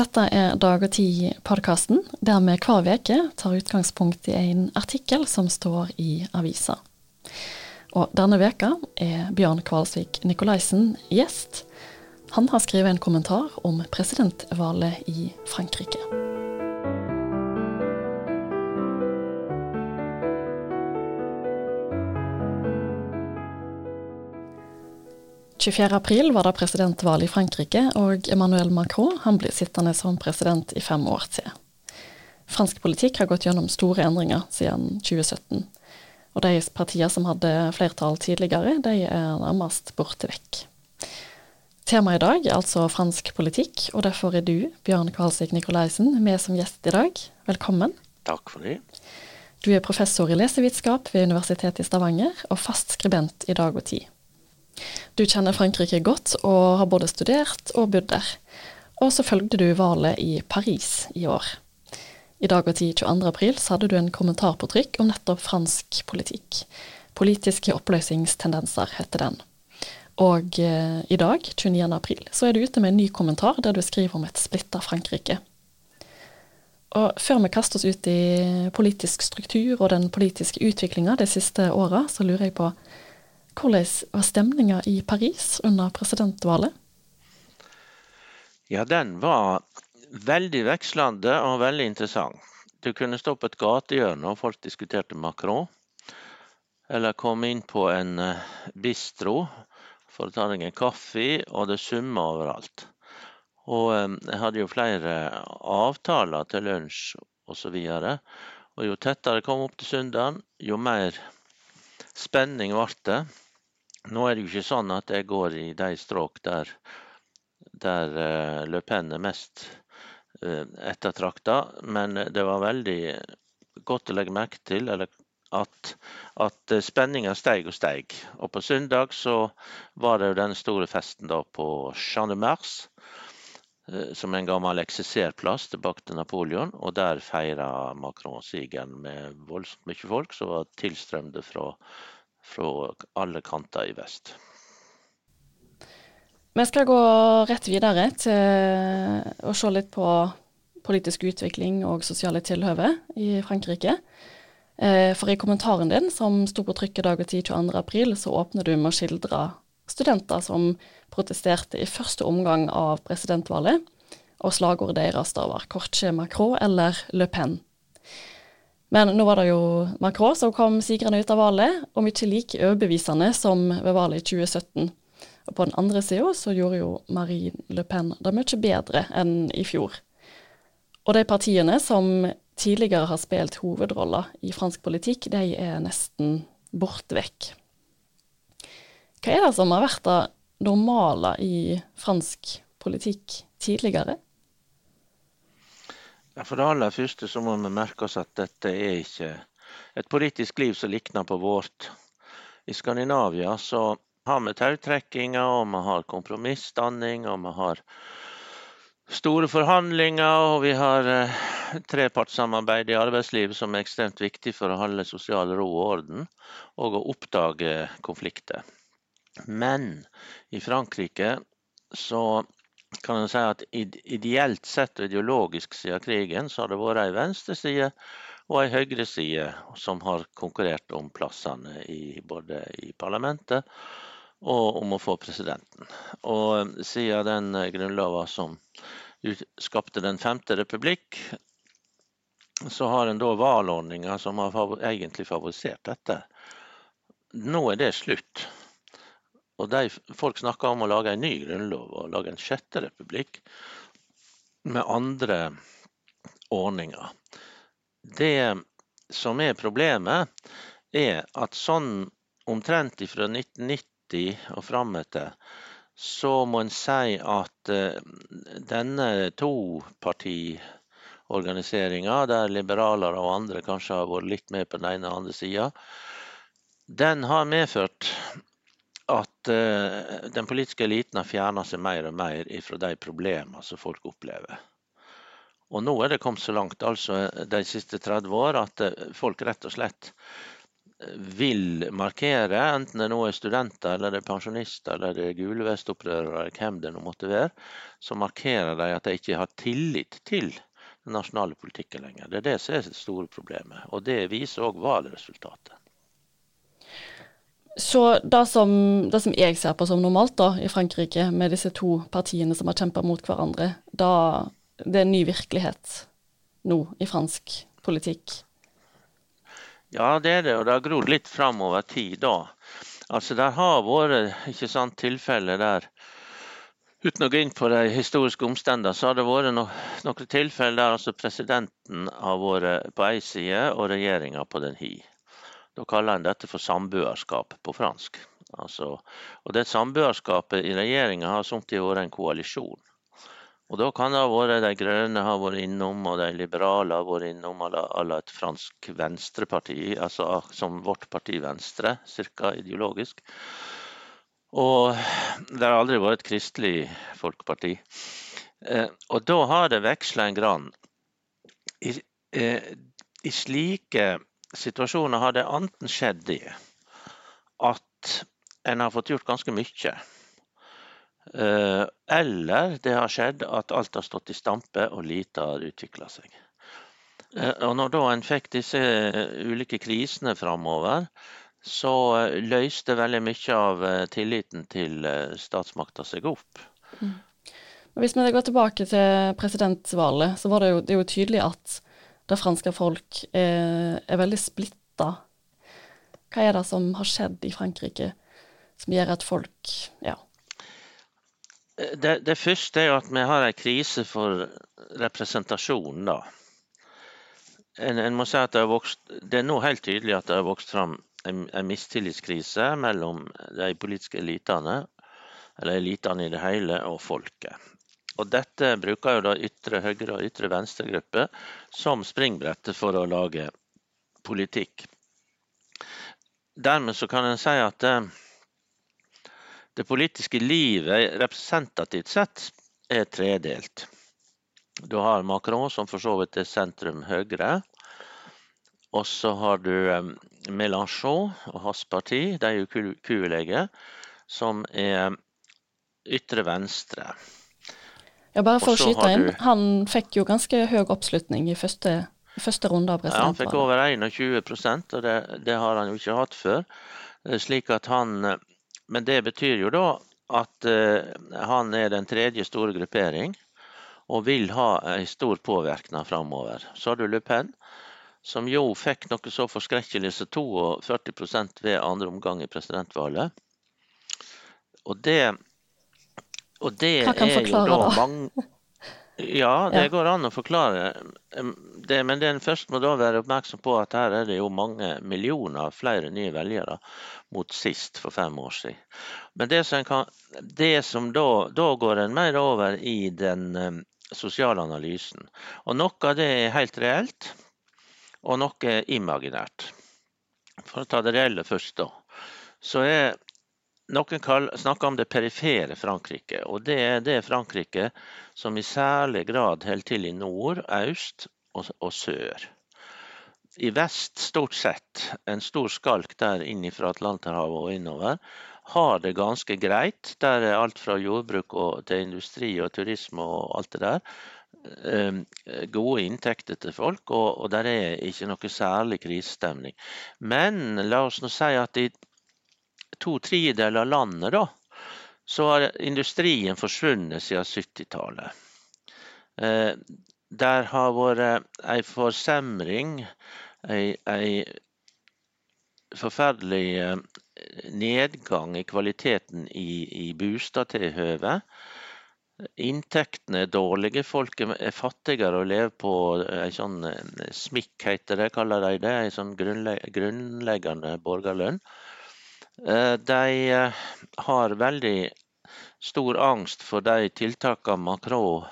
Dette er Dag og Tid-podkasten, der vi hver uke tar utgangspunkt i en artikkel som står i avisa. Og denne veka er Bjørn Kvalsvik Nikolaisen gjest. Han har skrevet en kommentar om presidentvalget i Frankrike. 24. april var det presidentvalg i Frankrike, og Emmanuel Macron han blir sittende som president i fem år til. Fransk politikk har gått gjennom store endringer siden 2017. Og de partiene som hadde flertall tidligere, de er nærmest borte vekk. Temaet i dag er altså fransk politikk, og derfor er du, Bjørn Kvalsvik Nikolaisen, med som gjest i dag. Velkommen. Takk for det. Du er professor i lesevitenskap ved Universitetet i Stavanger, og fast skribent i Dag og Tid. Du kjenner Frankrike godt og har både studert og bodd der. Og så følgde du valget i Paris i år. I dag og tid 22. april så hadde du en kommentar på trykk om nettopp fransk politikk. Politiske oppløsningstendenser heter den. Og eh, i dag, 29. april, så er du ute med en ny kommentar der du skriver om et splitta Frankrike. Og før vi kaster oss ut i politisk struktur og den politiske utviklinga de siste åra, så lurer jeg på hvordan var stemninga i Paris under presidentvalget? Ja, den var veldig vekslende og veldig interessant. Du kunne stå på et gatehjørne og folk diskuterte Macron. Eller komme inn på en eh, bistro for å ta deg en kaffe, og det summa overalt. Og eh, jeg hadde jo flere avtaler til lunsj osv. Og, og jo tettere jeg kom opp til søndagen, jo mer spenning ble det. Nå er det jo ikke sånn at jeg går i de stråk der, der uh, Le Pen er mest uh, ettertrakta, men det var veldig godt å legge merke til at, at spenninga steig og steig. Og på søndag så var det jo den store festen da på Champ de Mars, som en gammel eksisterplass tilbake til Napoleon. Og der feira Macron sigeren med voldsomt mye folk som var tilstrømte fra fra alle kanter i vest. Vi skal gå rett videre til å se litt på politisk utvikling og sosiale tilhøve i Frankrike. Eh, for i kommentaren din, som sto på trykket dag og tid 22.4, så åpner du med å skildre studenter som protesterte i første omgang av presidentvalget, og slagordet deres da var 'Corche Macron' eller 'Le Pen'. Men nå var det jo Macron som kom sigrende ut av valget, og mye like overbevisende som ved valget i 2017. Og på den andre sida så gjorde jo Marine Le Pen det mye bedre enn i fjor. Og de partiene som tidligere har spilt hovedroller i fransk politikk, de er nesten borte vekk. Hva er det som har vært det normale i fransk politikk tidligere? For det aller første så må vi merke oss at dette er ikke et politisk liv som likner på vårt. I Skandinavia så har vi tautrekkinger, og vi har kompromissdanning, og vi har store forhandlinger, og vi har eh, trepartssamarbeid i arbeidslivet som er ekstremt viktig for å holde sosial ro og orden, og å oppdage konflikter. Men i Frankrike så kan en si at ideelt sett og ideologisk siden krigen, så har det vært ei venstreside og ei høyreside som har konkurrert om plassene i, både i parlamentet og om å få presidenten. Og siden den grunnlova som skapte den femte republikk, så har en da valgordninger som har egentlig favorisert dette. Nå er det slutt. Og de, Folk snakker om å lage en ny grunnlov og lage en sjette republikk med andre ordninger. Det som er problemet, er at sånn omtrent fra 1990 og frametter, så må en si at uh, denne topartiorganiseringa, der liberalere og andre kanskje har vært litt med på den ene og andre sida, den har medført at uh, den politiske eliten har fjerna seg mer og mer ifra de problemene som folk opplever. Og nå er det kommet så langt altså de siste 30 år at uh, folk rett og slett vil markere, enten det nå er studenter eller det er pensjonister eller det er gulevestopprørere eller hvem det nå måtte være, så markerer de at de ikke har tillit til den nasjonale politikken lenger. Det er det som er det store problemet. Og det viser òg valgresultatet. Så det som, det som, jeg ser på som normalt da, i Frankrike, med disse to partiene som har kjempa mot hverandre, da, det er en ny virkelighet nå i fransk politikk? Ja, det er det, og det har grodd litt fram over tid da. Altså, Det har vært ikke sant, tilfeller der Uten å gå inn på de historiske omstendighetene, så har det vært no noen tilfeller der altså presidenten har vært på én side og regjeringa på den hi. Da kaller en dette for samboerskap på fransk. Altså, og det Samboerskapet i regjeringa har samtidig vært en koalisjon. Og Da kan det ha vært de grønne har vært innom, og de liberale har vært innom, eller et fransk venstreparti, altså som vårt parti Venstre, cirka ideologisk. Og det har aldri vært et kristelig folkeparti. Eh, og da har det veksla en grann. I, eh, I, slike situasjoner har det enten skjedd i at en har fått gjort ganske mye Eh, eller det har skjedd at alt har stått i stampe og lite har utvikla seg. Eh, og når da en fikk disse ulike krisene framover, så eh, løste veldig mye av tilliten til statsmakta seg opp. Mm. Hvis vi går tilbake til presidentvalget, så var det jo, det jo tydelig at det franske folk er, er veldig splitta. Hva er det som har skjedd i Frankrike som gjør at folk ja, det, det, første er at vi har en krise for representasjon. da. En, en, må si at Det, vokst, det er nå helt tydelig at det har vokst fram en, en mistillitskrise mellom de politiske elitene, eller elitene i det hele, og folket. Og Dette bruker jo da ytre høyre og ytre venstre grupper som springbrettet for å lage politikk. Dermed så kan en si at eh, det politiske livet representativt sett er tredelt. Du har Macron, som for så vidt er sentrum høyre. Og så har du Mélenchon og hans parti, de er jo kuelege, som er ytre venstre. Ja, bare for å skyte inn, han fikk jo ganske høy oppslutning i første, første runde av presidentvalget. Ja, han fikk over 21 og det, det har han jo ikke hatt før. Slik at han men det betyr jo da at uh, han er den tredje store gruppering og vil ha en stor påvirkning framover. Så har du Le Pen, som jo fikk noe så forskrekkelig som 42% ved andre omgang i presidentvalget. Og det, og det er jo da mange ja, det går an å forklare. Det, men den først må da være oppmerksom på at her er det jo mange millioner flere nye velgere mot sist for fem år siden. Men det som, kan, det som da, da, går en mer over i den sosiale analysen. Og noe av det er helt reelt, og noe er imaginært. For å ta det reelle først, da. Så er noen snakker om det perifere Frankrike, og det er det Frankrike som i særlig grad holder til i nord, øst og, og sør. I vest stort sett, en stor skalk der inn fra Atlanterhavet og innover, har det ganske greit. Der er alt fra jordbruk til industri og turisme og alt det der. Ehm, gode inntekter til folk, og, og der er ikke noe særlig krisestemning. Men la oss nå si at i to tredjedeler av landet, da, så har industrien forsvunnet siden 70-tallet. Eh, der har vært ei forsemring, ei, ei forferdelig eh, nedgang i kvaliteten i, i bostadtilhøvet. Inntektene er dårlige, folk er fattigere og lever på ei sånn smikk, heter det, kaller de det. Ei sånn grunnleggende borgerlønn. Eh, de eh, har veldig stor angst for de tiltakene Macron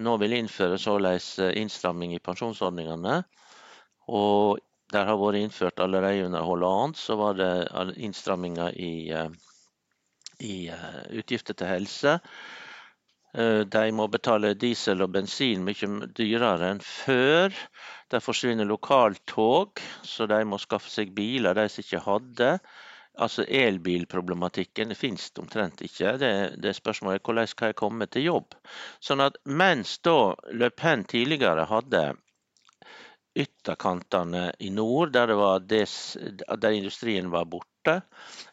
nå vil innføre, såleis eh, innstramming i pensjonsordningene. Og der har vært innført allerede under Hollande, så var det innstramminger i, i utgifter til helse. De må betale diesel og bensin mye dyrere enn før. Det forsvinner lokaltog, så de må skaffe seg biler de som ikke hadde. Altså Elbilproblematikken finnes omtrent ikke. Det, det spørsmålet er hvordan skal jeg komme til jobb. Sånn at Mens da Le Pen tidligere hadde ytterkantene i nord, der, des, der industrien var borte,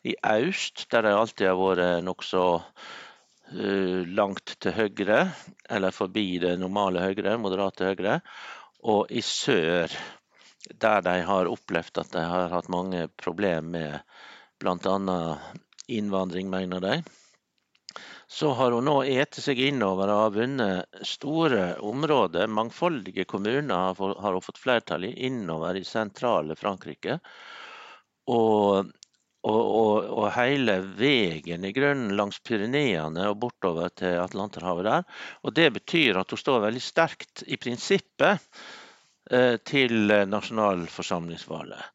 i øst, der de alltid har vært nokså uh, langt til høyre, eller forbi det normale høyre, moderate høyre, og i sør, der de har opplevd at de har hatt mange problemer med bl.a. innvandring, mener de. Så har hun nå ete seg innover og har vunnet store områder. Mangfoldige kommuner har hun fått flertall i innover i sentrale Frankrike. Og, og, og, og hele veien i grunnen langs Pyreneene og bortover til Atlanterhavet der. Og det betyr at hun står veldig sterkt i prinsippet eh, til nasjonalforsamlingsvalget.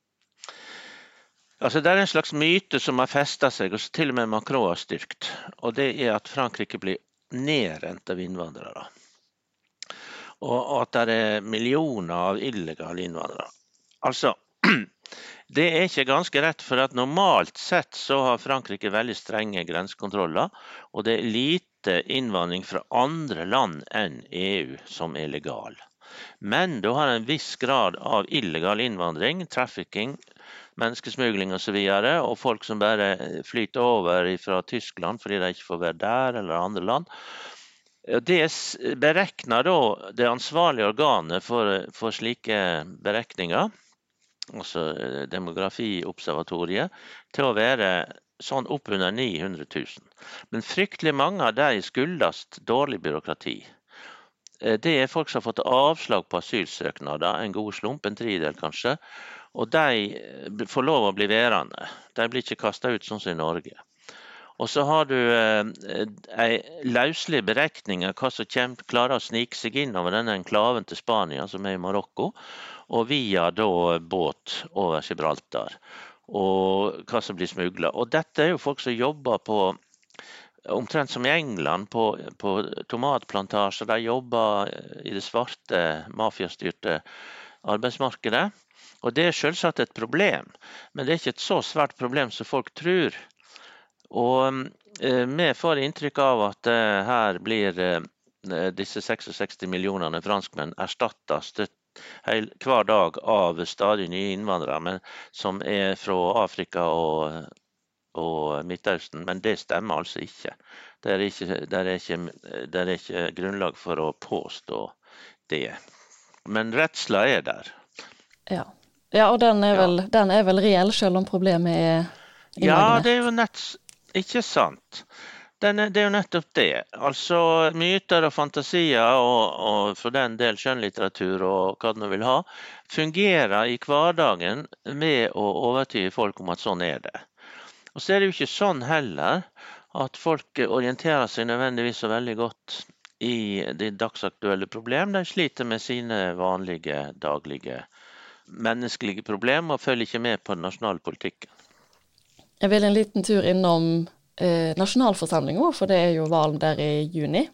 Altså, det er en slags myte som har festa seg, og til og med Macron har styrkt. Og det er at Frankrike blir nedrent av innvandrere. Og at det er millioner av illegale innvandrere. Altså, det er ikke ganske rett, for at normalt sett så har Frankrike veldig strenge grensekontroller. Og det er lite innvandring fra andre land enn EU som er legal. Men du har en viss grad av illegal innvandring, trafficking, menneskesmugling osv. Og, så og folk som bare flyter over fra Tyskland fordi de ikke får være der, eller andre land. Det beregner da det ansvarlige organet for, for slike beregninger, altså eh, Demografiobservatoriet, til å være sånn oppunder 900 000. Men fryktelig mange av de skyldes dårlig byråkrati. Eh, det er folk som har fått avslag på asylsøknader, en god slump, en tredjedel kanskje. Og de eh, får lov å bli værende. De blir ikke kasta ut sånn som i Norge. Og så har du eh, ei løselig beregning av hva som kommer, klarer å snike seg inn over denne enklaven til Spania, som er i Marokko, og via da båt over Gibraltar. Og hva som blir smugla. Og dette er jo folk som jobber på omtrent som i England, på, på tomatplantasjer. De jobber i det svarte, mafiastyrte arbeidsmarkedet. Og Det er selvsagt et problem, men det er ikke et så svært problem som folk tror. Og eh, Vi får inntrykk av at eh, her blir eh, disse 66 millionene franskmenn erstatta hver dag av stadig nye innvandrere som er fra Afrika og, og Midtøsten. Men det stemmer altså ikke. Det er ikke, det er ikke, det er ikke grunnlag for å påstå det. Men redsla er der. Ja. Ja, og den er vel, ja. den er vel reell, selv om problemet er Ja, det er jo nett Ikke sant. Er, det er jo nettopp det. Altså myter og fantasier, og, og for den del skjønnlitteratur og hva du vil ha, fungerer i hverdagen med å overtyde folk om at sånn er det. Og så er det jo ikke sånn heller at folk orienterer seg nødvendigvis så veldig godt i de dagsaktuelle problem. De sliter med sine vanlige daglige menneskelige problemer og følger ikke med på den nasjonale politikken. Jeg vil en liten tur innom eh, nasjonalforsamlinga, for det er jo valen der i juni.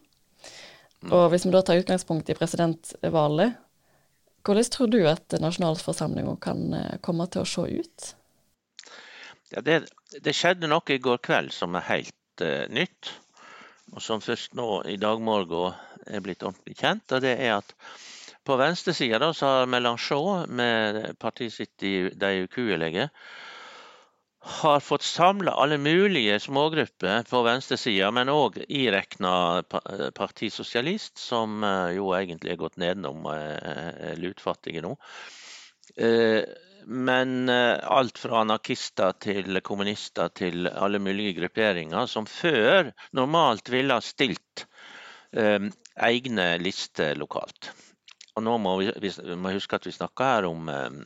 Mm. Og hvis vi da tar utgangspunkt i presidentvalget, hvordan tror du at nasjonalforsamlinga kan eh, komme til å se ut? Ja, det, det, skjedde noe i går kveld som er helt uh, nytt, og som først nå i dag morgen er blitt ordentlig kjent. og det er at på venstre siden har Mélenchon, med partiet sitt i De ukuelige, har fått samla alle mulige smågrupper på venstresida, men òg irekna Parti Sosialist, som eh, jo egentlig er gått nedenom er lutfattige nå. Eh, men eh, alt fra anarkister til kommunister til alle mulige grupperinger som før normalt ville ha stilt egne lister lokalt. Og nå må vi, vi må huske at vi snakker her om eh,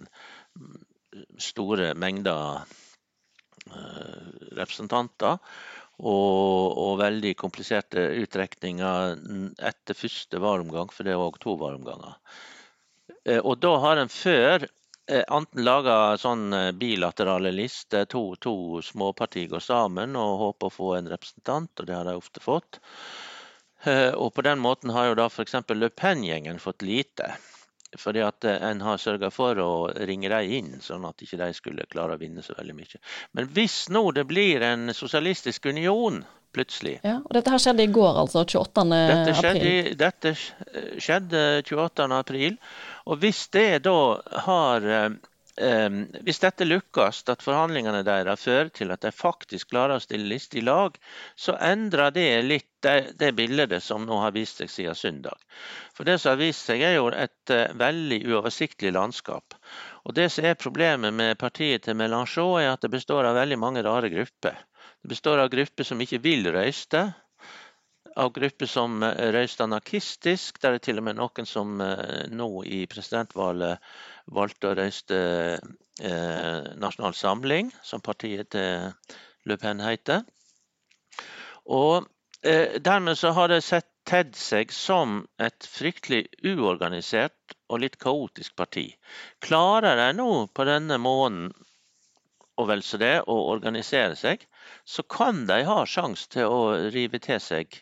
store mengder eh, representanter. Og, og, veldig kompliserte utrekninger etter første varomgang, for det er òg to varomganger. Eh, og da har en før enten laga sånn bilaterale lister, to, to småpartier går sammen og håper å få en representant, og det har de ofte fått. Og på den måten har jo da f.eks. Le Pen-gjengen fått lite. Fordi at en har sørga for å ringe dem inn, sånn at ikke de skulle klare å vinne så veldig mye. Men hvis nå det blir en sosialistisk union plutselig. Ja, og Dette her skjedde i går, altså 28. Dette skjedde, april? Dette skjedde 28. april. Og hvis det da har um, Hvis dette lykkes, at forhandlingene deres fører til at de faktisk klarer å stille liste i lag, så endrer det litt det, det, bildet som nå har vist seg siden søndag. For Det som har vist seg, er jo et uh, veldig uoversiktlig landskap. Og Det som er problemet med partiet til Mélenchon, er at det består av veldig mange rare grupper. Det består av grupper som ikke vil røyste, av grupper som røyste anarkistisk. Der er til og med noen som eh, nå i presidentvalget valgte å røyste eh, Nasjonal Samling, som partiet til Le Pen heter. Og eh, dermed så har det sett tedd seg som et fryktelig uorganisert og litt kaotisk parti. Klarer de nå på denne måneden og vel så det, å organisere seg, så kan de ha sjanse til å rive til seg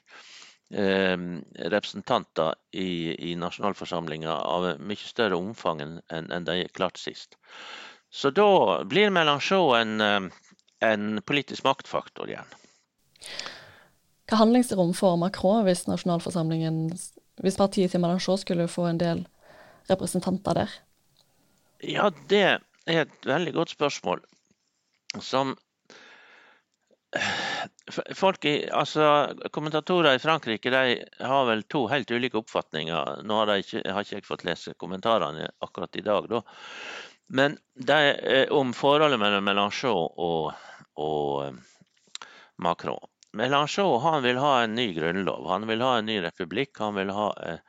representanter i, i nasjonalforsamlinga av mye større omfang enn en de klarte sist. Så da blir Melanchon en, eh, en politisk maktfaktor igjen. Hva handlingsrom får Macron hvis nasjonalforsamlingen, hvis partiet til Melanchon skulle få en del representanter der? Ja, det er et veldig godt spørsmål som folk i, altså Kommentatorer i Frankrike de har vel to helt ulike oppfatninger. Nå har, ikke, har ikke jeg fått lese kommentarene akkurat i dag, da. Men de, om forholdet mellom Mélenchon og, og eh, Macron. Mélenchon han vil ha en ny grunnlov, han vil ha en ny republikk. Han vil ha eh,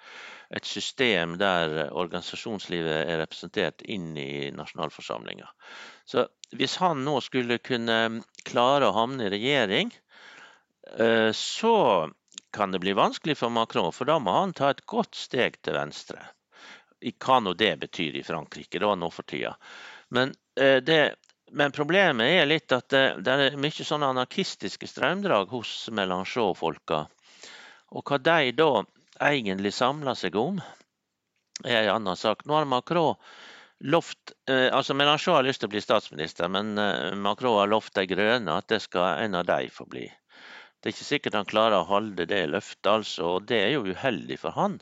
et system der organisasjonslivet er representert inn i nasjonalforsamlinga. Så hvis han nå skulle kunne klare å havne i regjering, eh, så kan det bli vanskelig for Macron, for da må han ta et godt steg til venstre. Hva nå det betyr i Frankrike da nå for tida. Men, eh, det, men problemet er litt at det, det er mye sånne anarkistiske strømdrag hos Melanchon-folka. Og hva de da egentlig samla seg om, er en annen sak. Nå har Macron lovt eh, altså Mélenchon har lyst til å bli statsminister, men eh, Macron har lovt De grønne at det skal en av dem få bli. Det er ikke sikkert han klarer å holde det løftet, altså, og det er jo uheldig for han.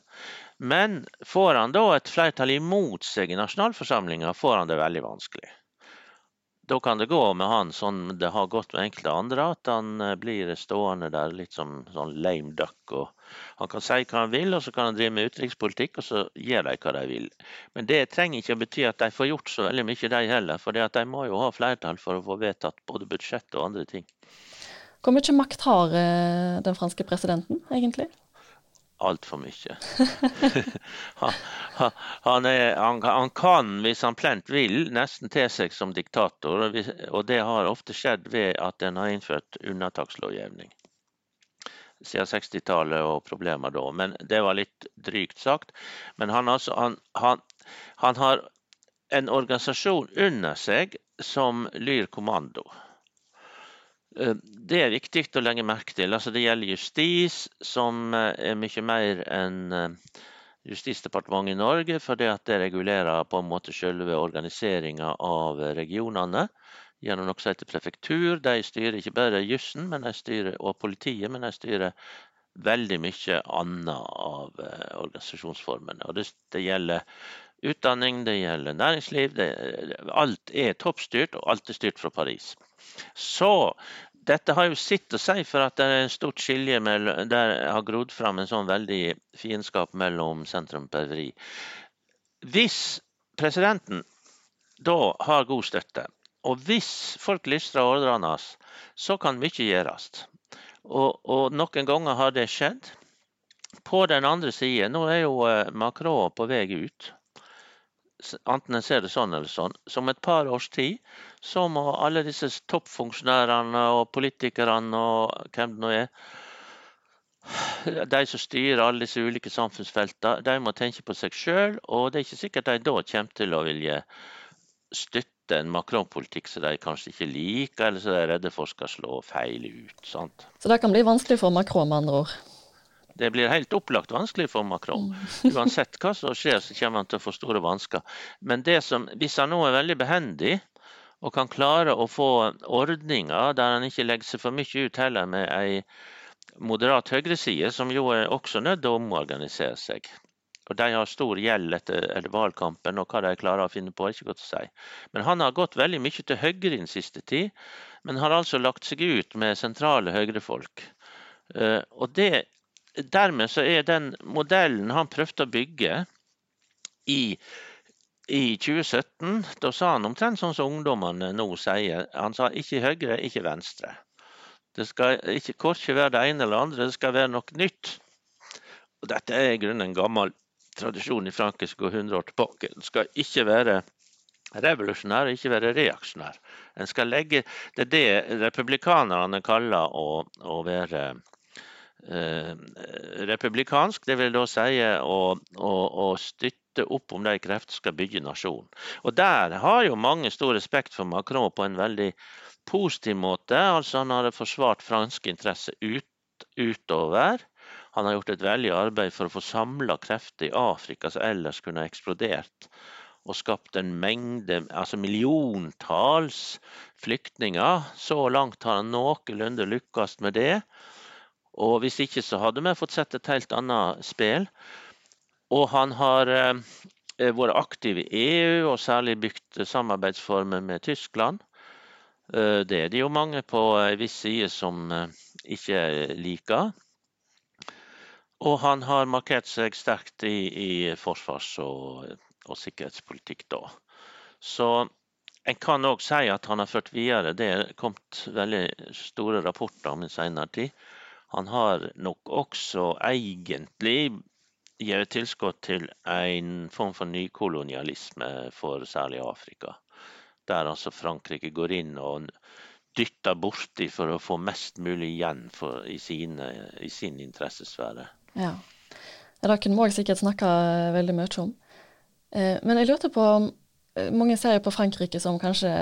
Men får han da et flertall imot seg i nasjonalforsamlinga, får han det veldig vanskelig da kan det gå med han sånn det har gått med enkelte andre, at han eh, blir stående der litt som sånn lame duck. og Han kan si hva han vil, og så kan han drive med utenrikspolitikk, og så gjør de hva de vil. Men det trenger ikke å bety at de får gjort så veldig mye, de heller. For de må jo ha flertall for å få vedtatt både budsjett og andre ting. Hvor mye makt har eh, den franske presidenten, egentlig? Altfor mye. han, han, er, han, han, kan, hvis han plent vil, nesten te seg som diktator. Og det har ofte skjedd ved at en har innført unntakslovgivning. Siden 60-tallet og problemer da. Men det var litt drygt sagt. Men han, altså, han har en organisasjon under seg som lyr kommando. Eh, det er viktig å legge merke til. Altså, det gjelder justis, som eh, er mye mer enn eh, Justisdepartementet i Norge, for det at det regulerer på en måte selve organiseringa av regionene gjennom noe som heter prefektur. De styrer ikke bare jussen og politiet, men de styrer veldig mye annet av organisasjonsformene. Og det, det gjelder utdanning, det gjelder næringsliv. Det, alt er toppstyrt, og alt er styrt fra Paris. Så dette har jo sitt å si for at det er et stort skilje mellom, der har grodd fram en sånn veldig fiendskap mellom sentrum og periferi. Hvis presidenten da har god støtte, og hvis folk lystrer ordrene hans, så kan mye gjøres. Og, og, noen ganger har det skjedd. På den andre siden, nå er jo eh, Macron på vei ut enten en ser det sånn eller sånn, som et par års tid så må alle disse toppfunksjonærene og politikerne og hvem det nå er, de som styrer alle disse ulike samfunnsfeltene, de må tenke på seg sjøl. Og det er ikke sikkert de da kommer til å vilje støtte en Macron-politikk som de kanskje ikke liker, eller som de er redde for skal slå feil ut. sant? Så det kan bli vanskelig for Macron, med andre ord? Det blir helt opplagt vanskelig for Macron. Mm. Uansett hva som skjer, så kommer han til å få store vansker. Men det som, hvis han nå er veldig behendig og kan klare å få ordninger der han ikke legger seg for mye ut heller med ei moderat høyreside, som jo er også nødt til å omorganisere seg. Og De har stor gjeld etter, valgkampen, og hva de klarer å finne på, er ikke godt å si. Men han har gått veldig mye til høyre i den siste tid, men har altså lagt seg ut med sentrale høyrefolk. Uh, og det, Dermed så er den modellen han prøvde å bygge i, i 2017, da sa han omtrent sånn som ungdommene nå sier. Han sa ikke høyre, ikke venstre. Det skal ikke korkje være det ene eller andre, det skal være noe nytt. Og Dette er i grunnen en gammel tradisjon i Frankrike går 100 år tilbake. Den skal ikke være revolusjonær, ikke være reaksjonær. En skal legge, Det er det republikanerne kaller å, å være republikansk. Det vil da si å, å, å støtte opp om de krefter skal bygge nasjonen. Og Der har jo mange stor respekt for Macron på en veldig positiv måte. Altså Han har forsvart franske interesser ut, utover. Han har gjort et veldig arbeid for å få samla krefter i Afrika som ellers kunne ha eksplodert, og skapt en mengde, altså milliontalls flyktninger. Så langt har han noenlunde lykkes med det. Og hvis ikke så hadde vi fått sett et helt annet spill. Og han har eh, vært aktiv i EU, og særlig bygd samarbeidsformer med Tyskland. Eh, det er det jo mange på en viss side som eh, ikke liker. Og han har markert seg sterkt i, i forsvars- og, og, sikkerhetspolitikk da. Så en kan òg si at han har ført videre. Det er kommet veldig store rapporter om i senere tid. Han har nok også egentlig gitt tilskudd til en form for nykolonialisme for særlig Afrika. Der altså Frankrike går inn og dytter borti for å få mest mulig igjen for, i, sine, i sin interessesfære. Ja. Det kunne vi òg sikkert snakka veldig mye om. Eh, men jeg lurte på om eh, Mange ser på Frankrike som kanskje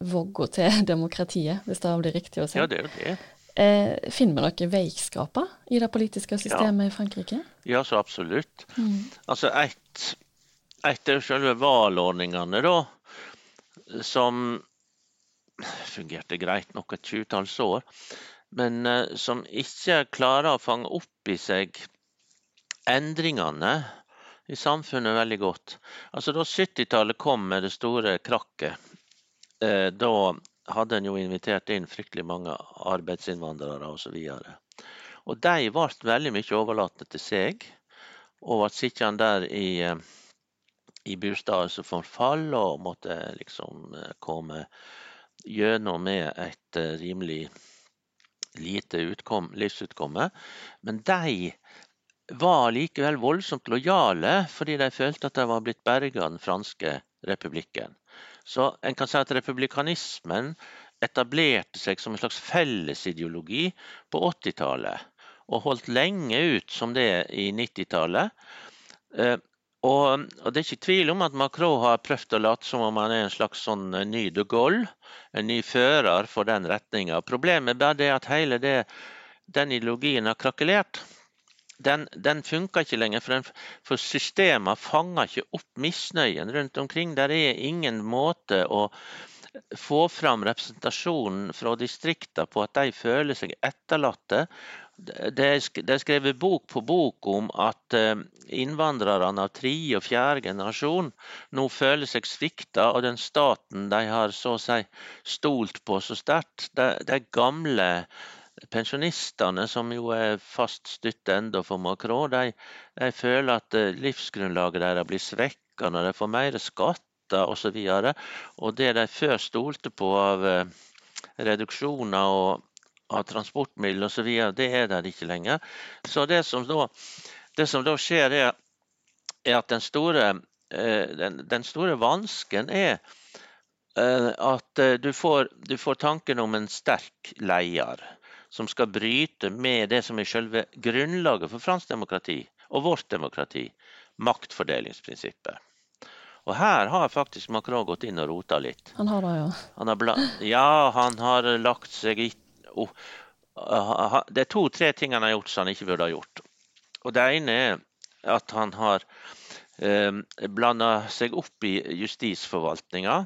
vogga til demokratiet, hvis det blir riktig å si. Ja, det er jo det. Eh, finner vi noen veikskaper i det politiske systemet ja. i Frankrike? Ja, så absolutt. Mm. Altså, ett et er selve valgordningene, da, som fungerte greit nok et tjuetalls år men eh, som ikke klarer å fange opp i seg endringene i samfunnet veldig godt. Altså Da 70-tallet kom med det store krakket, eh, da hadde en jo invitert inn fryktelig mange arbeidsinnvandrere osv. Og de ble veldig mye overlatt til seg, og ble sittende der i, eh, i bostader som forfall, og måtte liksom komme gjennom med et rimelig lite utkom, livsutkomme. Men de var likevel voldsomt lojale, fordi de følte at de var blitt berga av den franske republikken. Så en kan si at republikanismen etablerte seg som en slags fellesideologi på 80-tallet, og holdt lenge ut som det i 90-tallet. Og, og, Det er ikke tvil om at Macron har prøvd å late som om han er en slags sånn eh, ny de Gaulle, en ny fører for den retninga. Problemet er bare det at hele det, den ideologien har krakelert. Den, den funker ikke lenger, for, den, for systemet fanger ikke opp misnøyen rundt omkring. Der er ingen måte å få fram representasjonen fra distriktene på at de føler seg etterlatte det er skrevet bok på bok om at eh, innvandrerne av tredje og fjerde generasjon nå føler seg svikta av den staten de har så å si stolt på så sterkt. De, de gamle pensjonistene, som jo er fast støtte enda for Macron, de, de, føler at eh, livsgrunnlaget deres blir svekka når de får mer skatter osv. Og, så og det de før stolte på av eh, reduksjoner og av transportmidler osv. Det er der ikke lenger. Så det som da, det som da skjer, er, er at den store, eh, den, den store vansken er at du får, du får, tanken om en sterk leder som skal bryte med det som er selve grunnlaget for fransk demokrati og vårt demokrati, maktfordelingsprinsippet. Og her har faktisk Macron gått inn og rota litt. Han har det, ja. Han har ja, han har lagt seg i Det er to-tre ting han har gjort som han ikke burde ha gjort. Og Det ene er at han har eh, blanda seg opp i justisforvaltninga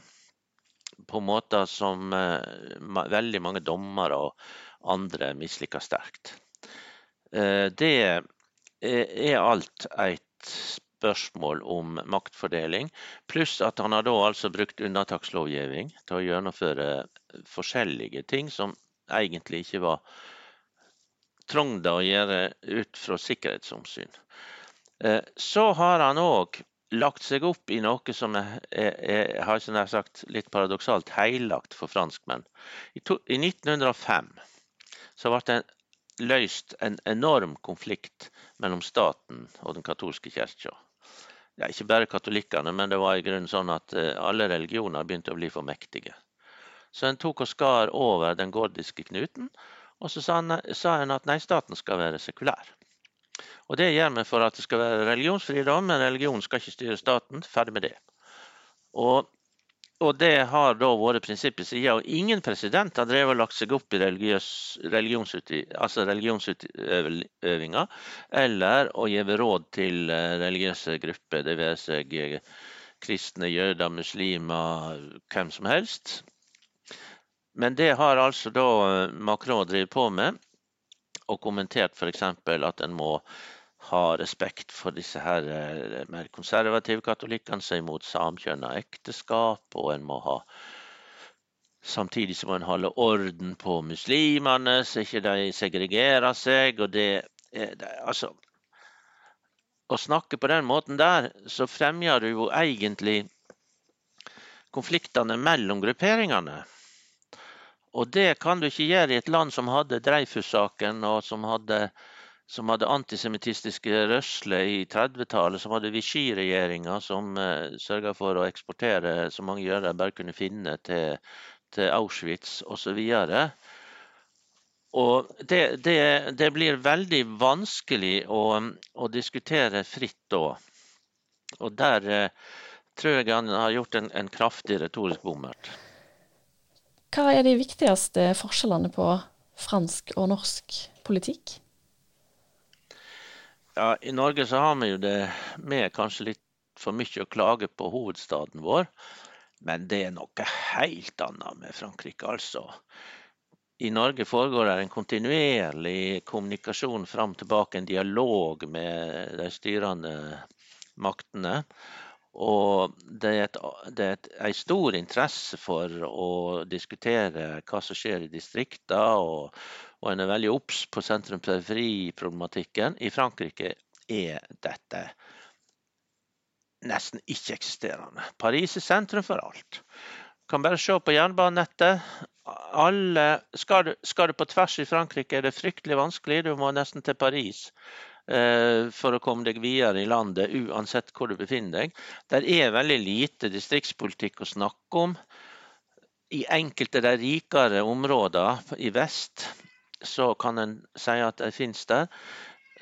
på måter som eh, veldig mange dommere og andre misliker sterkt. Eh, det er alt et spørsmål om maktfordeling, pluss at han har da altså brukt unntakslovgivning til å gjennomføre forskjellige ting som egentlig ikke var trengte å gjøre ut fra sikkerhetshensyn. Eh, så har han òg lagt seg opp i noe som er, er, er sagt, litt paradoksalt heilagt for franskmenn. I, to, I, 1905 så ble det løst en enorm konflikt mellom staten og den katolske kirka. Ja, ikke bare katolikkene, men det var i grunnen sånn at eh, alle religioner begynte å bli for mektige. Så en tok og skar over den gordiske knuten, og så sa han, han at nei, staten skal være sekulær. Og Det gjør vi for at det skal være religionsfridom, men religion skal ikke styre staten. Ferdig med det. Og, og det har da vært prinsippet siden. Og ingen president har drevet og lagt seg opp i religiøs, altså eller å gi råd til eh, religiøse grupper, det vil si eh, kristne, jøder, muslimer, hvem som helst. Men det har altså da eh, Macron drevet på med, og kommentert f.eks. at en må ha respekt for disse her eh, mer konservative katolikkene som er imot samkjønna ekteskap, og en må ha Samtidig så må en holde orden på muslimene, så ikke de segregerer seg. og det, det altså, Å snakke på den måten der, så fremjer du jo egentlig konfliktene mellom grupperingene. Og det kan du ikke gjøre i et land som hadde Dreyfus-saken, og som hadde, som hadde antisemittistiske rørsler i 30-tallet, som hadde Vichy-regjeringa som uh, sørga for å eksportere så mange jøder de bare kunne finne til, til Auschwitz osv. Og det, det, det, blir veldig vanskelig å, å diskutere fritt da. Og der eh, tror jeg han har gjort en, en kraftig retorisk bommert. Hva er de viktigste forskjellene på fransk og norsk politikk? Ja, I Norge så har vi jo det med kanskje litt for mye å klage på hovedstaden vår. Men det er noe helt annet med Frankrike, altså. I Norge foregår det en kontinuerlig kommunikasjon fram tilbake, en dialog med de styrende maktene. Og det er, et, det er et, en stor interesse for å diskutere hva som skjer i distriktene, og, og en er veldig obs på sentrum-periferi-problematikken. I Frankrike er dette nesten ikke-eksisterende. Paris er sentrum for alt. Du kan bare se på jernbanenettet. Alle, skal, du, skal du på tvers i Frankrike, er det fryktelig vanskelig. Du må nesten til Paris. Eh, for å komme deg videre i landet, uansett hvor du befinner deg. Det er veldig lite distriktspolitikk å snakke om. I enkelte av de rikere områdene i vest så kan en si at det finnes der.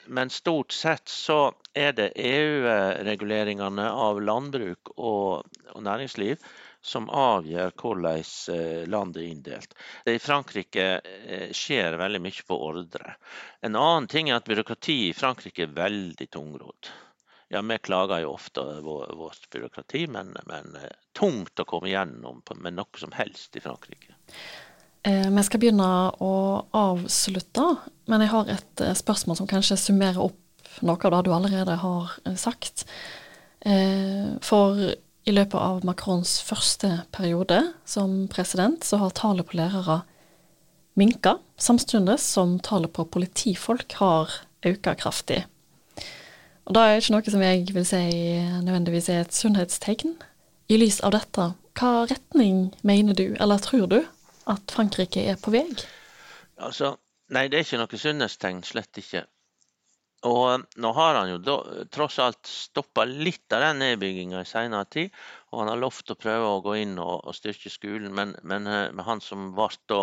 Men stort sett så er det EU-reguleringene av landbruk og næringsliv som avgjør hvordan eh, landet er inndelt. I Frankrike eh, skjer veldig mye på ordre. En annen ting er at byråkratiet i Frankrike er veldig tungrodd. Ja, Vi klager jo ofte over vårt byråkrati, men, men eh, tungt å komme gjennom med noe som helst i Frankrike. Vi skal begynne å avslutte, men jeg har et spørsmål som kanskje summerer opp noe av det du allerede har sagt. For i løpet av Macrons første periode som president, så har tallet på lærere minka, samtidig som tallet på politifolk har økt kraftig. Og Det er ikke noe som jeg vil si nødvendigvis er et sunnhetstegn. I lys av dette, hva retning mener du, eller tror du, at Frankrike er på vei? Altså, nei, det er ikke noe sunnhetstegn, slett ikke. Og eh, nå har han jo da, tross alt stoppa litt av den nedbygginga i seinere tid. Og han har lovt å prøve å gå inn og, og styrke skolen, men, men, eh, men, han som ble da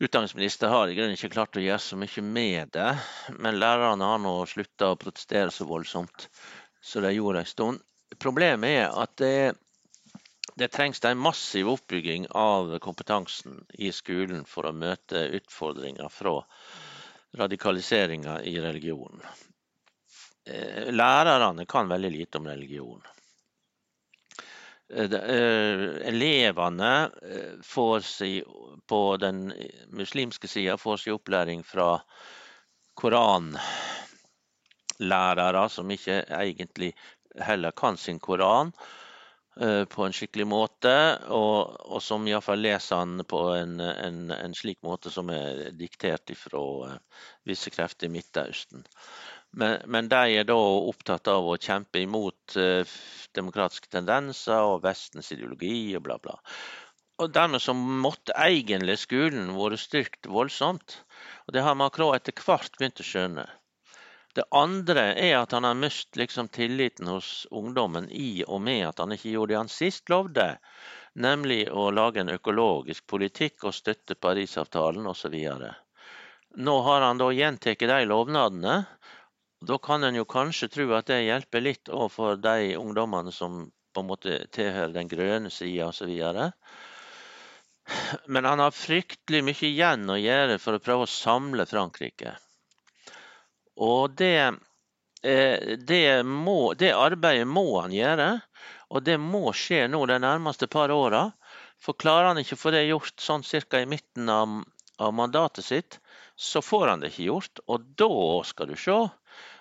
utdanningsminister, har i grunnen ikke klart å gjøre så mye med det. Men lærerne har nå slutta å protestere så voldsomt som de gjorde en stund. Problemet er at det det trengs en massiv oppbygging av kompetansen i skolen for å møte utfordringer fra radikaliseringa i religion. Eh, lærerne kan veldig lite om religion. Eh, elevene får si, på den muslimske sida får sin opplæring fra koranlærere som ikke egentlig heller kan sin koran Eh, på en skikkelig måte, og, og som iallfall leser han på en, en, en, slik måte som er diktert fra uh, visse krefter i Midtøsten. Men, men, de er da opptatt av å kjempe imot uh, demokratiske tendenser og Vestens ideologi og bla, bla. Og Dermed så måtte egentlig skolen vært styrkt voldsomt. Og Det har Macron etter hvert begynt å skjønne. Det andre er at han har mistet liksom tilliten hos ungdommen i og med at han ikke gjorde det han sist lovde, nemlig å lage en økologisk politikk og støtte Parisavtalen osv. Nå har han da gjentatt de lovnadene. Da kan en jo kanskje tro at det hjelper litt for de ungdommene som på en måte tilhører den grønne sida osv. Men han har fryktelig mye igjen å gjøre for å prøve å samle Frankrike. Og det, eh, det, må, det arbeidet må han gjøre, og det må skje nå de nærmeste par åra. For klarer han ikke å få det gjort sånn ca. i midten av, av, mandatet sitt, så får han det ikke gjort. Og da skal du se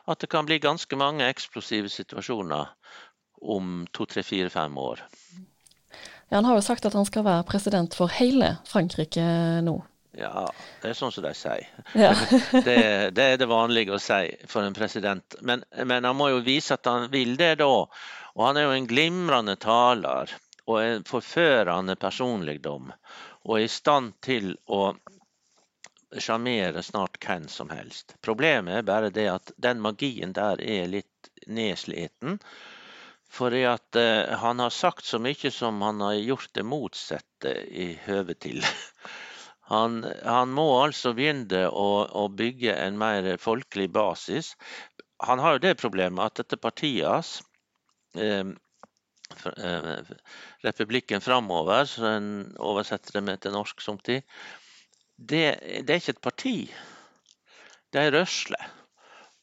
at det kan bli ganske mange eksplosive situasjoner om to, tre, fire, fem år. Ja, han har jo sagt at han skal være president for hele Frankrike nå. Ja, det er sånn som de sier. Ja. det, det, er det vanlige å si for en president. Men, men, han må jo vise at han vil det da. Og han er jo en glimrende taler og en forførende personligdom. Og er i stand til å sjarmere snart hvem som helst. Problemet er bare det at den magien der er litt nedsliten. Fordi at uh, han har sagt så mye som han har gjort det motsatte i høve til. Han, han må altså begynne å, å, bygge en mer folkelig basis. Han har jo det problemet at dette partiet hans, eh, eh, Republikken framover, så en oversetter det med til norsk somtid, det, det er ikke et parti. Det er rørsle.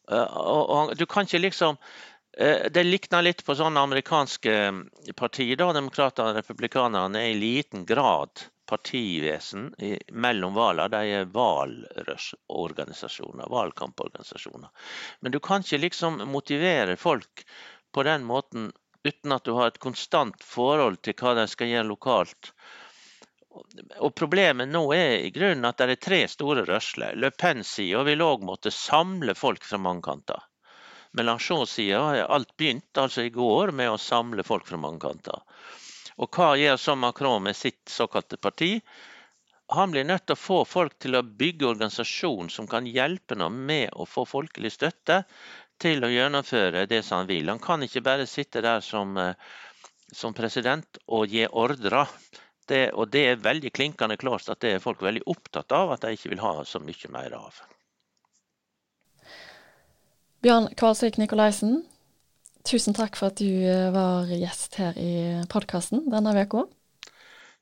Uh, og, og, du kan ikke liksom uh, Det likner litt på sånne amerikanske partier. da, Demokratene og republikanerne er i liten grad partivesen mellom valene. De er valrørsorganisasjoner, valgkamporganisasjoner. Men du kan ikke liksom motivere folk på den måten uten at du har et konstant forhold til hva de skal gjøre lokalt. Og Problemet nå er i grunnen at det er tre store rørsler. Le Pen-sida vil òg måtte samle folk fra mange kanter. Melanchon-sida har alt begynt altså i går med å samle folk fra mange kanter. Og hva gjør så Macron med sitt såkalte parti? Han blir nødt til å få folk til å bygge organisasjon som kan hjelpe ham med å få folkelig støtte til å gjennomføre det som han vil. Han kan ikke bare sitte der som, eh, som president og gi ordrer. Det, og det er veldig klinkende klart at det er folk veldig opptatt av at de ikke vil ha så mye mer av. Bjørn Kvalsvik Nikolaisen, Tusen takk for at du eh, var gjest her i podkasten denne uka.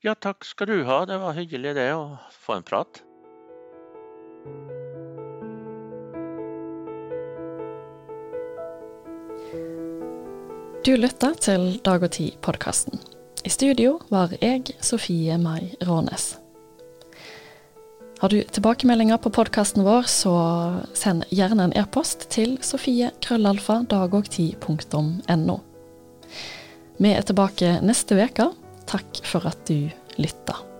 Ja, takk skal du ha. Det var hyggelig det å få en prat. Du lytter til Dag og Tid-podkasten. I studio var jeg, Sofie Mai Rånes. Har du tilbakemeldinger på podkasten vår, så send gjerne en e-post til sofie.krøllalfa.dagogti.no. Vi er tilbake neste uke. Takk for at du lytta.